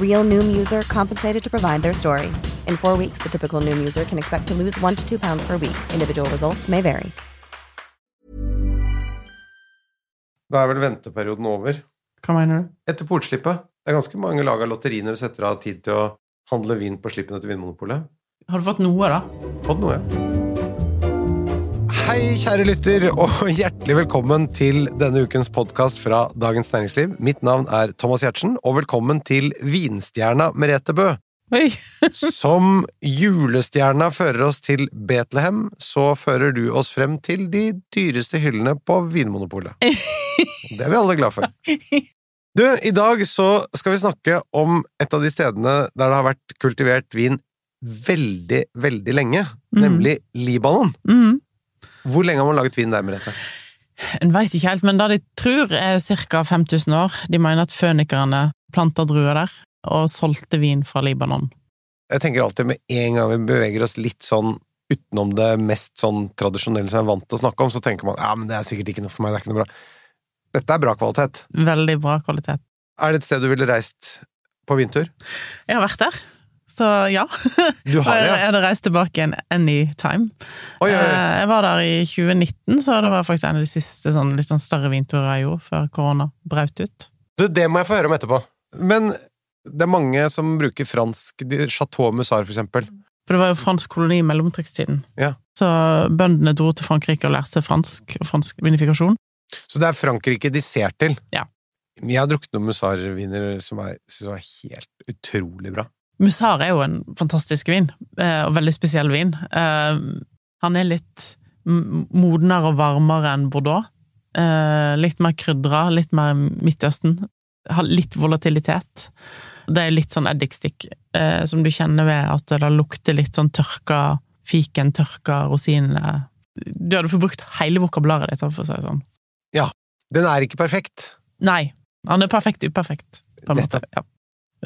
Real Noom user compensated to provide their story. In four weeks, the typical Noom user can expect to lose one to two pounds per week. Individual results may vary. Da er vel venteperioden over. Hva mener du? Etter portslippet. Det er ganske mange lag av lotteri når du setter av tid til å handle vin på slippene til Vinmonopolet. Har du fått noe, da? Fått noe, ja. Hei, kjære lytter, og hjertelig velkommen til denne ukens podkast fra Dagens Næringsliv. Mitt navn er Thomas Giertsen, og velkommen til vinstjerna Merete Bø. Oi! Som julestjerna fører oss til Betlehem, så fører du oss frem til de dyreste hyllene på Vinmonopolet. Det er vi alle glad for. Du, i dag så skal vi snakke om et av de stedene der det har vært kultivert vin veldig, veldig lenge, mm. nemlig Libanon. Mm. Hvor lenge har man laget vin der, Merete? En veit ikke helt, men det de tror er ca. 5000 år. De mener at fønikerne planta druer der, og solgte vin fra Libanon. Jeg tenker alltid med en gang vi beveger oss litt sånn utenom det mest sånn tradisjonelle som jeg er vant til å snakke om, så tenker man ja, men det er sikkert ikke noe for meg, det er ikke noe bra. Dette er bra kvalitet. Veldig bra kvalitet. Er det et sted du ville reist på vintur? Jeg har vært der, så ja. Du har det, jeg hadde reist tilbake igjen anytime. Oi, oi, oi. Eh, Jeg var der i 2019, så det var faktisk en av de siste sånn, litt sånn større vinturene jeg gjorde før korona brøt ut. Du, det må jeg få høre om etterpå. Men det er mange som bruker fransk Chateau Musar, for eksempel. For det var jo fransk koloni i mellomkrigstiden. Ja. Så bøndene dro til Frankrike og lærte seg fransk og fransk vinifikasjon. Så det er Frankrike de ser til. Ja. Jeg har drukket noen Musar-viner som synes var helt utrolig bra. Musar er jo en fantastisk vin, eh, og veldig spesiell vin. Eh, Han er litt modnere og varmere enn Bordeaux. Eh, Litt mer krydra, litt mer Midtøsten. Har litt volatilitet. Det er litt sånn eddikstikk, som du kjenner ved at det lukter litt sånn tørka fiken, tørka rosinene. Du hadde forbrukt hele vokabularet ditt, for å si det sånn. Ja. Den er ikke perfekt. Nei, han er perfekt uperfekt, på en måte. Ja.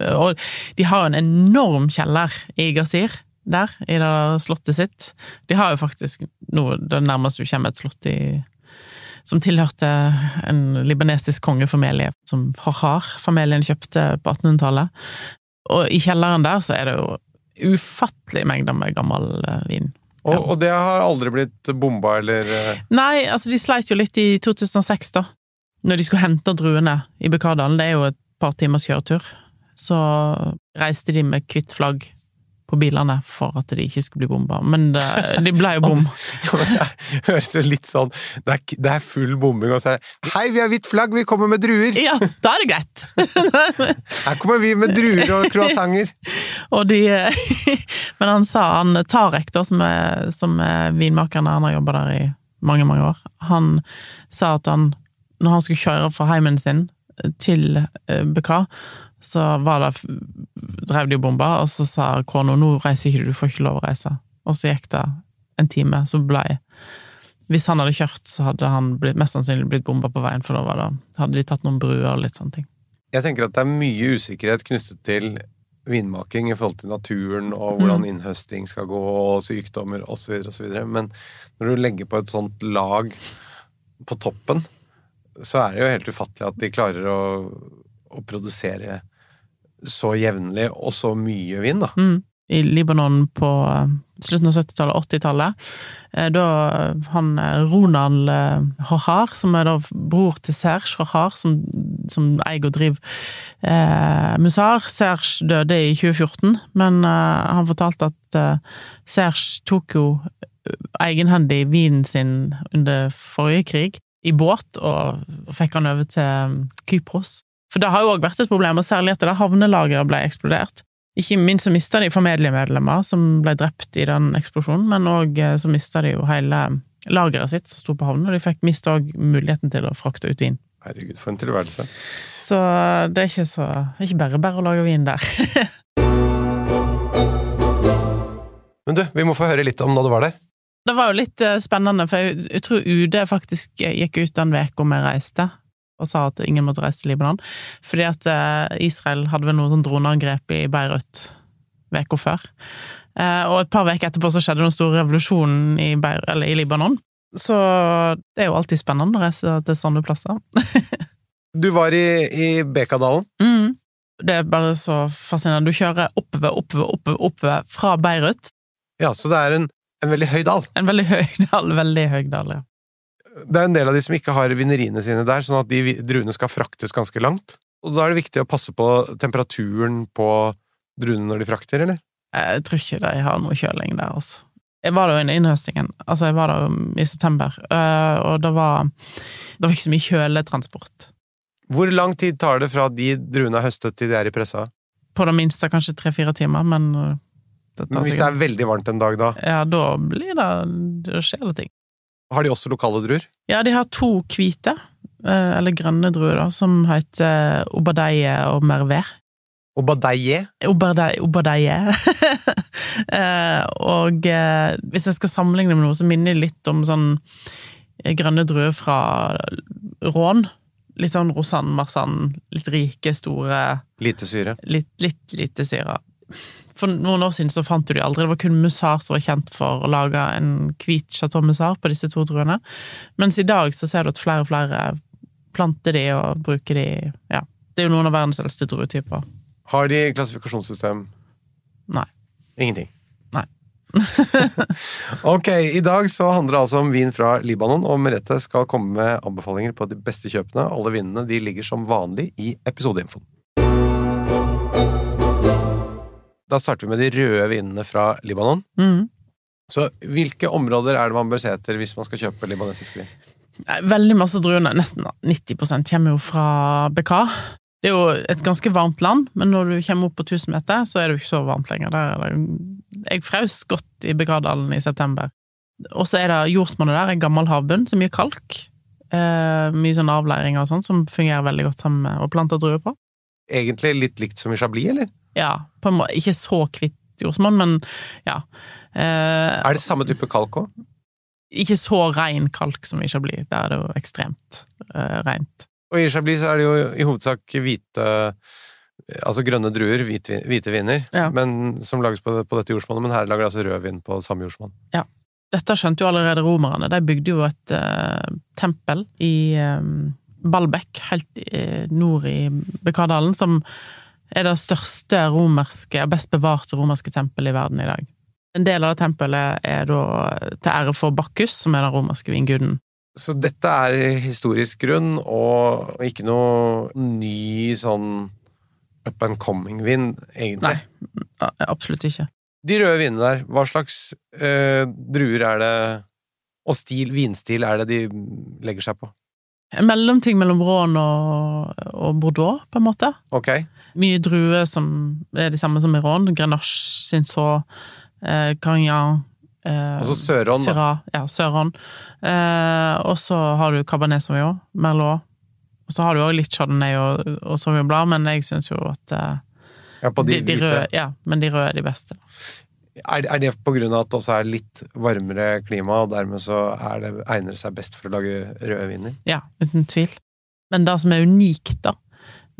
Og de har en enorm kjeller i Gazir, der, i det slottet sitt. De har jo faktisk noe det nærmeste du kommer et slott i som tilhørte en libanesisk kongefamilie, som Har-Har-familien kjøpte på 1800-tallet. Og i kjelleren der så er det jo ufattelige mengder med gammel eh, vin. Og, og det har aldri blitt bomba eller eh, Nei, altså de sleit jo litt i 2006, da. Når de skulle hente druene i Bekardalen, det er jo et par timers kjøretur, så reiste de med hvitt flagg på bilene for at de ikke skulle bli bomba. Men det, de ble jo bom. Det høres jo litt sånn det er, det er full bombing, og så er det Hei, vi har hvitt flagg, vi kommer med druer! Ja, da er det greit! Her kommer vi med druer og croissanter! Og de Men han sa, han Tarek, da, som er, som er vinmakeren, han har jobba der i mange, mange år, han sa at han, når han skulle kjøre fra heimen sin til eh, Bekar, så var det drev de og bomba, og så sa kona nå reiser ikke du, du får ikke lov å reise. Og så gikk det en time, så ble Hvis han hadde kjørt, så hadde han blitt, mest sannsynlig blitt bomba på veien, for da hadde de tatt noen bruer og litt sånne ting. Jeg tenker at det er mye usikkerhet knyttet til vinmaking i forhold til naturen og hvordan innhøsting skal gå, og sykdommer osv., osv. Men når du legger på et sånt lag på toppen, så er det jo helt ufattelig at de klarer å, å produsere så jevnlig og så mye vin, da. Mm. I Libanon på eh, slutten av 70-tallet, 80-tallet. eh, Da han eh, Ronald eh, Hohar, som er da bror til Serge Hohar, som, som eier og driver eh, Musar Serge døde i 2014, men eh, han fortalte at eh, Serge tok jo egenhendig vinen sin under forrige krig, i båt, og fikk han over til Kypros. For det har jo òg vært et problem, og særlig etter det havnelageret ble eksplodert. Ikke minst så mista de familiemedlemmer som ble drept i den eksplosjonen, men òg så mista de jo hele lageret sitt som sto på havnen, og de fikk mista òg muligheten til å frakte ut vin. Herregud, for en tilværelse. Så det er ikke så Ikke bare bare å lage vin der. Men du, vi må få høre litt om da du var der. Det var jo litt eh, spennende, for jeg, jeg tror UD faktisk gikk ut den uka vi reiste, og sa at ingen måtte reise til Libanon, fordi at eh, Israel hadde vel noe sånn droneangrep i Beirut uka før. Eh, og et par uker etterpå så skjedde den store revolusjonen i, Beirut, eller i Libanon. Så det er jo alltid spennende å reise til sånne plasser. Du var i, i Bekadalen. Mm. Det er bare så fascinerende. Du kjører oppover, oppover, oppover, oppover fra Beirut. Ja, så det er en, en veldig høy dal. En veldig høy dal, veldig høy dal, ja. Det er en del av de som ikke har vineriene sine der, sånn at de druene skal fraktes ganske langt. Og da er det viktig å passe på temperaturen på druene når de frakter, eller? Jeg tror ikke de har noe kjøling der, altså. Jeg var der under innhøstingen, altså jeg var der i september, øh, og det var, det var ikke så mye kjøletransport. Hvor lang tid tar det fra de druene er høstet til de er i pressa? På det minste kanskje tre-fire timer, men øh, det tar Men hvis det er veldig varmt en dag da, Ja, da blir det Da skjer det ting. Har de også lokale druer? Ja, de har to hvite, øh, eller grønne druer, da, som heter Obadeie og Merver. Obadeie? badeie? Oberdeie. Oberdeie. Eh, og eh, hvis jeg skal sammenligne med noe, så minner det litt om sånn eh, grønne druer fra Rån. Litt sånn Rosanne Marsanne. Litt rike, store, Lite syre. litt, litt lite syre. For noen år siden så fant du de aldri. Det var kun Musar som var kjent for å lage en hvit Chateau Musar på disse to druene. Mens i dag så ser du at flere og flere planter de og bruker de Ja. Det er jo noen av verdens eldste druetyper. Har de klassifikasjonssystem? Nei. Ingenting. Nei. ok, i dag så handler det altså om vin fra Libanon, og Merete skal komme med anbefalinger på de beste kjøpene. Alle vinene de ligger som vanlig i episodeinfoen. Da starter vi med de røde vinene fra Libanon. Mm. Så hvilke områder er det man bør se etter hvis man skal kjøpe libanesisk vin? Veldig masse druene, nesten 90% kommer jo fra Bekar. Det er jo et ganske varmt land, men når du kommer opp på 1000 meter, så er det jo ikke så varmt lenger. Der er jeg frøs godt i Bekardalen i september. Og så er det jordsmonnet der, en gammel havbunn, så mye kalk. Eh, mye sånn avleiringer og sånn, som fungerer veldig godt sammen med å plante druer på. Egentlig litt likt som i Chablis, eller? Ja, på en måte, ikke så kvitt jordsmonn, men ja. Eh, Er det samme type kalk òg? ikke så rein kalk som i Chablis, der er det jo ekstremt eh, rent. Og i Chablis så er det jo i hovedsak hvite Altså grønne druer, hvite, hvite viner, Ja. men, som lages på, på dette jordsmonnet, men her lager de altså rødvin på samme jordsmonn. Dette skjønte jo allerede romerne. De bygde jo et eh, tempel i eh, Baalbek, helt i, nord i Bekardalen, som er det største romerske, best bevarte romerske tempelet i verden i dag. En del av det tempelet er da til ære for Bakkus, som er den romerske vinguden. Så dette er historisk grunn, og ikke noe ny sånn up and coming-vind, egentlig. Nei. Absolutt ikke. De røde vinene der, hva slags øh, druer er det, og stil, vinstil er det de legger seg på? En mellomting mellom Rån og, og Bordeaux, på en måte. Ok? Mye druer som er de samme som i Rån. Grenache, Cinsault, eh, Carignan eh, Altså Sør-Rhône, da. Ja, Sør-Rhône. Eh, og så har du Cabernet Sauvignon, Merlot. Og så har du òg litt Chardonnay og, og Sauvignon Blad, men jeg syns jo at eh, Ja, på de, de, de røde, ja, men de røde er de beste. Er, er det av at det også er litt varmere klima, og dermed så er det, egner det seg best for å lage røde viner? Ja, uten tvil. Men det som er unikt, da,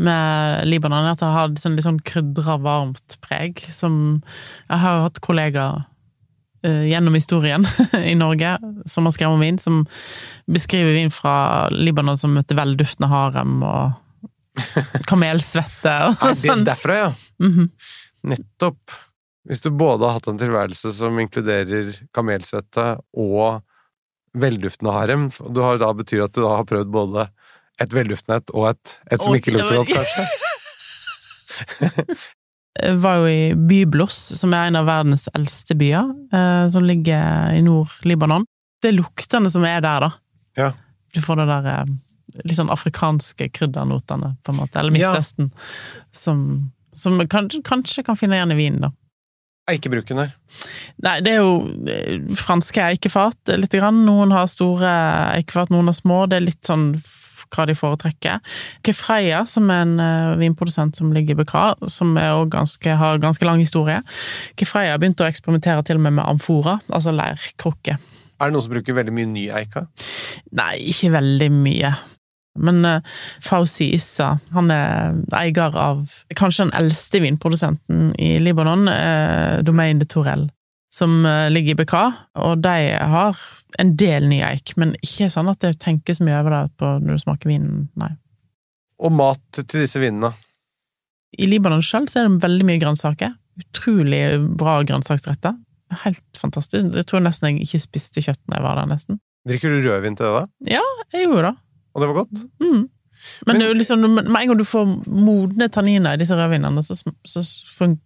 med Libanon, er at det har sånn, litt sånn krydra, varmt preg, som Jeg har hatt kollegaer eh, gjennom historien i Norge som har skrevet om vin, som beskriver vin fra Libanon som et velduftende harem og kamelsvette og sånn. derfra, ja? Mhm. Nettopp. Hvis du både har hatt en tilværelse som inkluderer kamelsvette og velduftende harem, du har da betyr at du da har prøvd både et velduftende et og et, et som Og- ikke lukter godt, kanskje? Jeg var jo i Byblos, som er en av verdens eldste byer, eh, som ligger i Nord-Libanon. Det er luktene som er der, da. Ja. Du får det der eh, litt sånn afrikanske kryddernotene, på en måte. Eller Ja. Midtøsten. Som, som kanskje, kanskje kan finne igjen i vinen, da. Eikebruken her. Nei, det er jo eh, franske eikefat, lite grann. Noen har store eikefat, noen har små. Det er litt sånn hva de foretrekker. Kefreia, som er en eh, vinprodusent som ligger i Bekra, som ganske, har ganske lang historie. Kefreia begynte å eksperimentere til og med med amfora, altså leirkrukke. Er det noen som bruker veldig mye ny eika? Nei, ikke veldig mye. Men uh, Fauzi Issa, han er eier av kanskje den eldste vinprodusenten i Libanon, uh, Domaine de Torell, som uh, ligger i Bekra, og de har en del ny eik, men ikke sånn at det tenkes mye over det på når du smaker vinen, nei. Og mat til disse vinene? I Libanon selv så er det veldig mye grønnsaker. Utrolig bra grønnsaksretter. Helt fantastisk. Jeg tror nesten jeg ikke spiste kjøtt når jeg var der, nesten. Drikker du rødvin til det, da? Ja, jeg gjorde det. Og det var godt? Mm. Men, Men- liksom, med en gang du får modne tanniner i disse rødvinene, så, så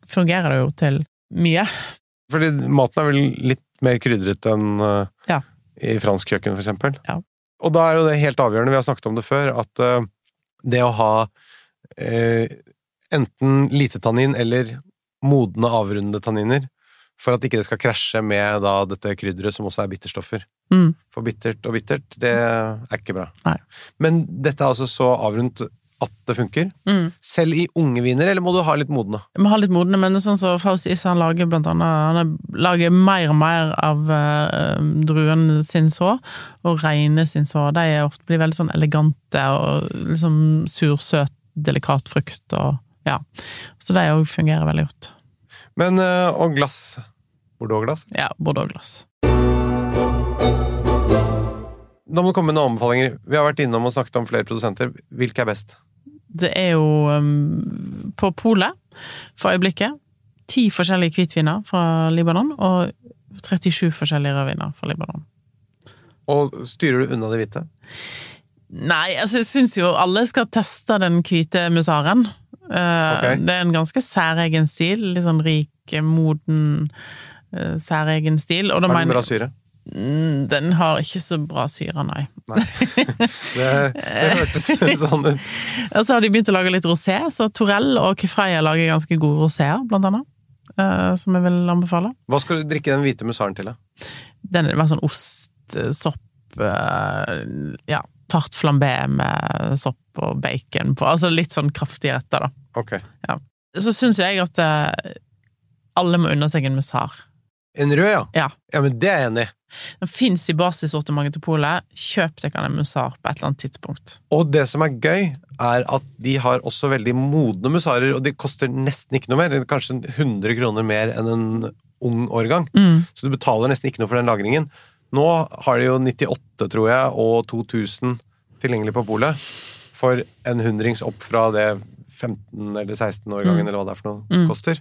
fungerer det jo til mye. Fordi maten er vel litt mer krydret enn uh, Ja. i fransk kjøkken, for eksempel. Ja. Og da er jo det helt avgjørende, vi har snakket om det før, at uh, det å ha uh, enten lite tannin eller modne, avrundede tanniner, for at ikke det skal krasje med da dette krydderet som også er bitterstoffer. Mm. For bittert og bittert, det er ikke bra. Nei. Men dette er altså så avrundt at det funker. Mm. Selv i unge viner, eller må du ha litt modne? Jeg må ha litt modne, men det er sånn som Faust Issa han lager blant annet Han er- lager mer og mer av uh, druen sin så, og reine sin så. De er ofte blir veldig sånn elegante og liksom sursøt, delikat frukt og ja. Så de òg fungerer veldig godt. Men, eh, og glass. Bordeaux-glass. Ja, Bordeaux-glass. Da må du komme med noen anbefalinger. Vi har vært innom og snakket om flere produsenter. Hvilke er best? Det er jo um, på polet for øyeblikket. Ti forskjellige hvitviner fra Libanon, og 37 forskjellige rødviner fra Libanon. Og styrer du unna de hvite? Nei, altså jeg syns jo alle skal teste den hvite musaren. Eh, Ok. Det er en ganske særegen stil. Litt sånn rik, moden, eh, særegen stil. Og da Har den bra syre? Mm, Den har ikke så bra syre, nei. Det, det hørtes sånn ut. Og så har de begynt å lage litt rosé, så Torell og Kefreia lager ganske gode roséer, blant annet. eh, som jeg vil anbefale. Hva skal du drikke den hvite musaren til, da? Den er mer sånn ost, eh, sopp eh, Ja, tart flambé med sopp og bacon på. Altså litt sånn kraftige retter, da. Ok. Så syns jeg at eh, alle må unne seg en musar. En rød, ja? Ja. Ja, men det er jeg enig i. Den fins i basissortimentet til polet. Kjøp deg en musar på et eller annet tidspunkt. Og det som er gøy, er at de har også veldig modne musarer, og de koster nesten ikke noe mer. Kanskje 100 kroner mer enn en ung årgang. Mm. Så du betaler nesten ikke noe for den lagringen. Nå har de jo 98, tror jeg, og 2000 tilgjengelig på polet. For en hundrings opp fra det 15 eller 16-årgangen, Mm. eller hva det er for noe, Mm. koster.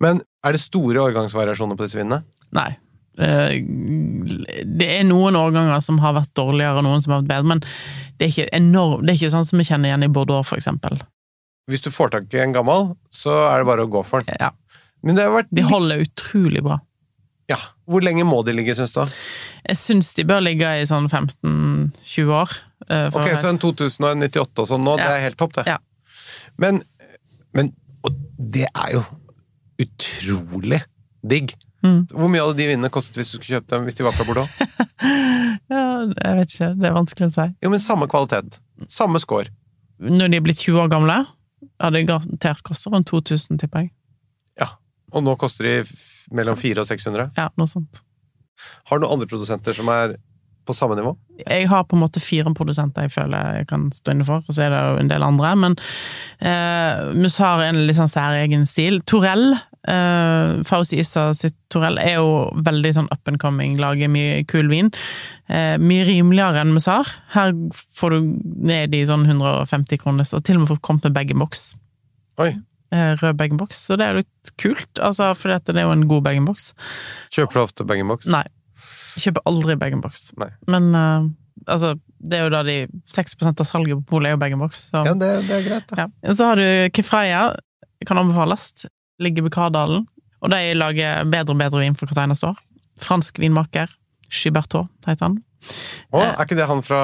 Men er det store årgangsvariasjoner på disse vinene? Nei. Eh, Det er noen årganger som har vært dårligere, og noen som har vært bedre, men det er ikke enorm, Det er ikke sånn som vi kjenner igjen i Bordeaux, for eksempel. Hvis du får tak i en gammel, så er det bare å gå for den. Ja. Men det har vært De holder utrolig bra. Ja. Hvor lenge må de ligge, syns du? Jeg syns de bør ligge i sånn 15-20 år. eh, Ok, så en 2098 og en 98 og sånn nå, det er helt topp, det. Ja. Men, men Og det er jo utrolig digg. Mm. Hvor mye hadde de vinene kostet hvis du skulle kjøpt dem hvis de var fra Bordeaux? Ja, jeg vet ikke, det er vanskelig å si. Jo, men samme kvalitet. Samme score. Når de er blitt 20 år gamle, hadde det garantert kostet rundt 2000, tipper jeg. Ja. Og nå koster de mellom 400 og 600. Ja, noe sånt. Har du noen andre produsenter som er på samme nivå? Jeg har på en måte fire produsenter jeg føler jeg kan stå inne for, og så er det jo en del andre, men eh, Musar er en litt sånn særegen stil. Torell, eh, Fauzi Issa sitt Torell, er jo veldig sånn up and coming, lager mye kul vin. Eh, mye rimeligere enn Musar. Her får du ned i sånn 150 kroner, og til og med fått kommet med bag-in-box. Oi. Eh, rød bag-in-box, så det er litt kult, altså, for det er jo en god bag-in-box. Kjøper du ofte bag-in-box? Nei. Jeg kjøper aldri bag-in-box. Men uh, altså, det er jo da de 6% av salget på polet er jo bag-in-box. Ja, det, det er greit, da. Ja. så har du Kefreia, kan anbefales. Ligger ved Kardalen. Og de lager bedre og bedre vin for hvert eneste år. Fransk vinmaker. Chibertot heter han. Å, er ikke det han fra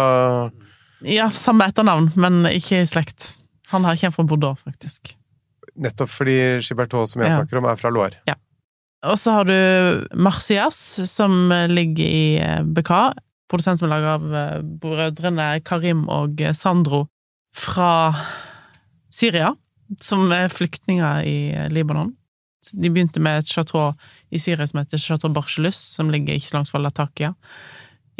Ja, samme etternavn, men ikke i slekt. Han her kommer fra Bordeaux, faktisk. Nettopp fordi Gibertot, som jeg Ja. snakker om, er fra Loire. Og så har du Marcias, som ligger i BK. Produsent som er laget av eh, brødrene Karim og eh, Sandro fra Syria, som er flyktninger i eh, Libanon. De begynte med et chateau i Syria som heter Chateau Barcelus, som ligger ikke så langt fra Latakia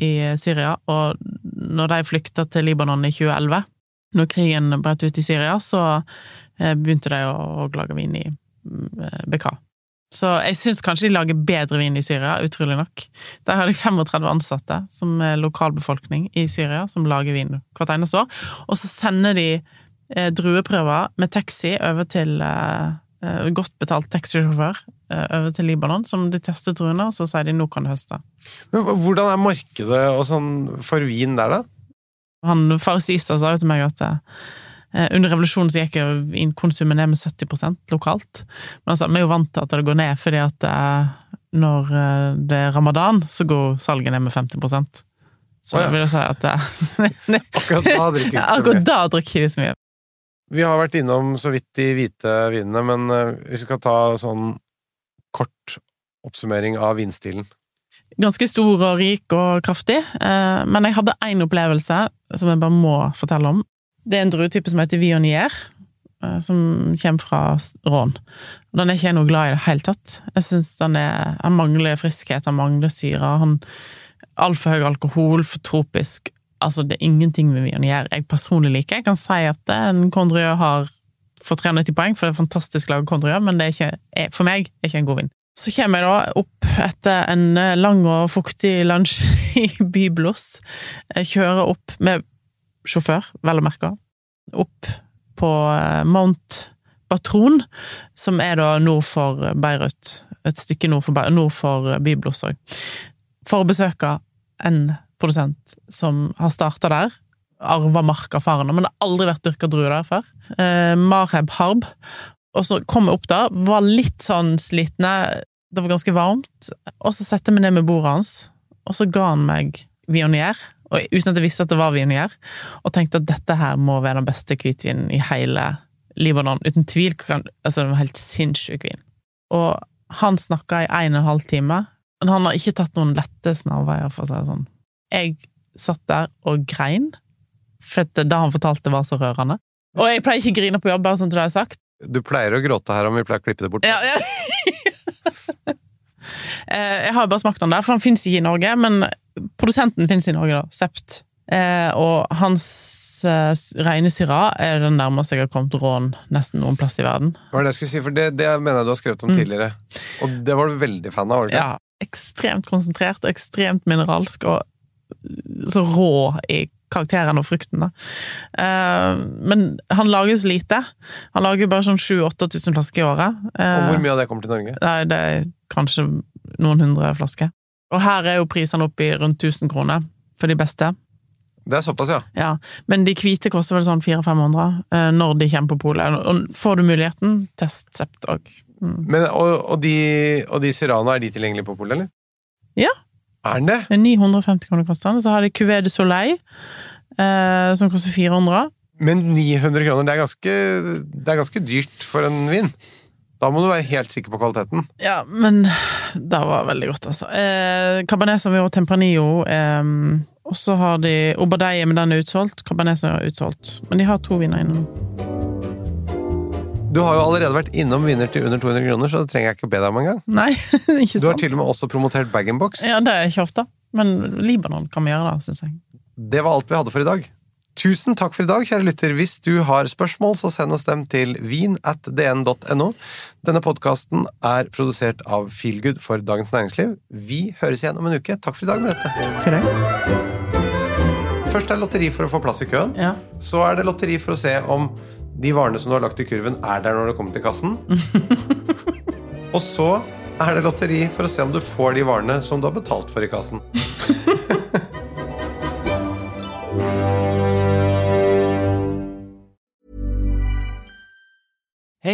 i eh, Syria. Og når de flykta til Libanon i 2011, når krigen brøt ut i Syria, så eh, begynte de å, lage vin i mm, BK. Så jeg syns kanskje de lager bedre vin i Syria, utrolig nok. Der har de 35 ansatte som er lokalbefolkning i Syria, som lager vin hvert eneste år. Og så sender de eh, drueprøver med taxi over til eh, eh, godt betalt taxisjåfør eh, over til Libanon, som de tester druene, og så sier de 'nå kan du høste'. Men hvordan er markedet og sånn for vin der, da? Han Faris Ista sa jo til meg at eh, under revolusjonen så gikk jo vinkonsumet ned med 70% lokalt. Men altså, vi er jo vant til at det går ned, fordi at eh, når eh, det er ramadan, så går salget ned med 50% Så oh, ja. vil jeg si at det, Akkurat da drikker vi Akkurat da drikker så mye. Vi har vært innom så vidt de hvite vinene, men eh, hvis vi skal ta sånn kort oppsummering av vinstilen. Ganske stor og rik og kraftig, eh, men jeg hadde én opplevelse som jeg bare må fortelle om. Det er en druetype som heter Vionier, eh, som kommer fra Rån. Den er ikke jeg noe glad i i det hele tatt. Jeg syns den er Han mangler friskhet, han mangler syre, han Altfor høy alkohol, for tropisk. Altså, det er ingenting med Vionier jeg personlig liker. Jeg kan si at en Condrieu har fått 390 poeng, for det er fantastisk laget Condrieu, men det er ikke, er- for meg er ikke en god vin. Så kommer jeg da opp etter en eh, lang og fuktig lunsj i Byblos. Jeg kjører opp med sjåfør, vel å merke, opp på eh, Mount Batron, som er da nord for Beirut. Et stykke nord for, Beirut, nord for Byblos òg. For å besøke en produsent som har starta der. Arva marka faren, men det har aldri vært dyrka druer der før. Eh, Marheb Harb. Og så kom jeg opp der, var litt sånn slitne, det var ganske varmt, og så setter jeg meg ned med bordet hans, og så ga han meg Vionier, og uten at jeg visste at det var Vionier, og tenkte at dette her må være den beste hvitvinen i hele Libanon. Uten tvil, kan, altså det var helt sinnssyk vin. Og han snakka i en og en halv time, men han har ikke tatt noen lette snarveier, for å si det sånn. Jeg satt der og grein, for det han fortalte var så rørende. Og jeg pleier ikke å grine på jobb, bare sånn til det jeg har sagt. Du pleier å gråte her om vi pleier å klippe det bort. Ja, ja. Eh, Jeg har bare smakt den der, for den fins ikke i Norge, men produsenten finnes i Norge, da. Sept. Eh, Og hans eh, rene syra er den nærmeste jeg har kommet rån nesten noen plass i verden. Hva er det jeg skulle si, for det, det mener jeg du har skrevet om Mm. tidligere. Og det var du veldig fan av, var du ikke? Ja, ekstremt konsentrert og ekstremt mineralsk, og så rå i karakteren og frukten, da. Eh, Men han lages lite. Han lager bare sånn 7000-8000 flasker i året. Og Eh, hvor mye av det kommer til Norge? Nei, det er kanskje noen hundre flasker. Og her er jo prisene oppe i rundt 1000 kroner for de beste. Det er såpass, ja. Ja, Men de hvite koster vel sånn 400-500 eh, når de kommer på polet. Og får du muligheten, test Sept òg. Mm. Men, og, og, de, og de Syrana, er de tilgjengelige på polet, eller? Ja. Er den det? Det er 950 kroner koster den. Så har de Cuvée de Soleil, eh, som koster 400. Men 900 kroner, det er, ganske, det er ganske dyrt for en vin. Da må du være helt sikker på kvaliteten. Ja, men det var veldig godt, altså. Eh, Cabernet Sauvignon Tempranillo. Eh, og så har de Obadeie, men den er utsolgt. Cabernet er utsolgt. Men de har to viner innom. Du har jo allerede vært innom viner til under 200 kroner, så det trenger jeg ikke å be deg om engang. Sant? Du har til og med også promotert bag-in-box. Ja, det er ikke ofte. Men Libanon kan vi gjøre det, syns jeg. Det var alt vi hadde for i dag. Tusen takk for i dag, kjære lytter. Hvis du har spørsmål, så send oss dem til vin.dn.no. Denne podkasten er produsert av Feelgood for Dagens Næringsliv. Vi høres igjen om en uke. Takk for i dag, Merete. Takk for det. Først er lotteri for å få plass i køen. Ja. Så er det lotteri for å se om de varene som du har lagt i kurven, er der når du kommer til kassen. Og så er det lotteri for å se om du får de varene som du har betalt for i kassen.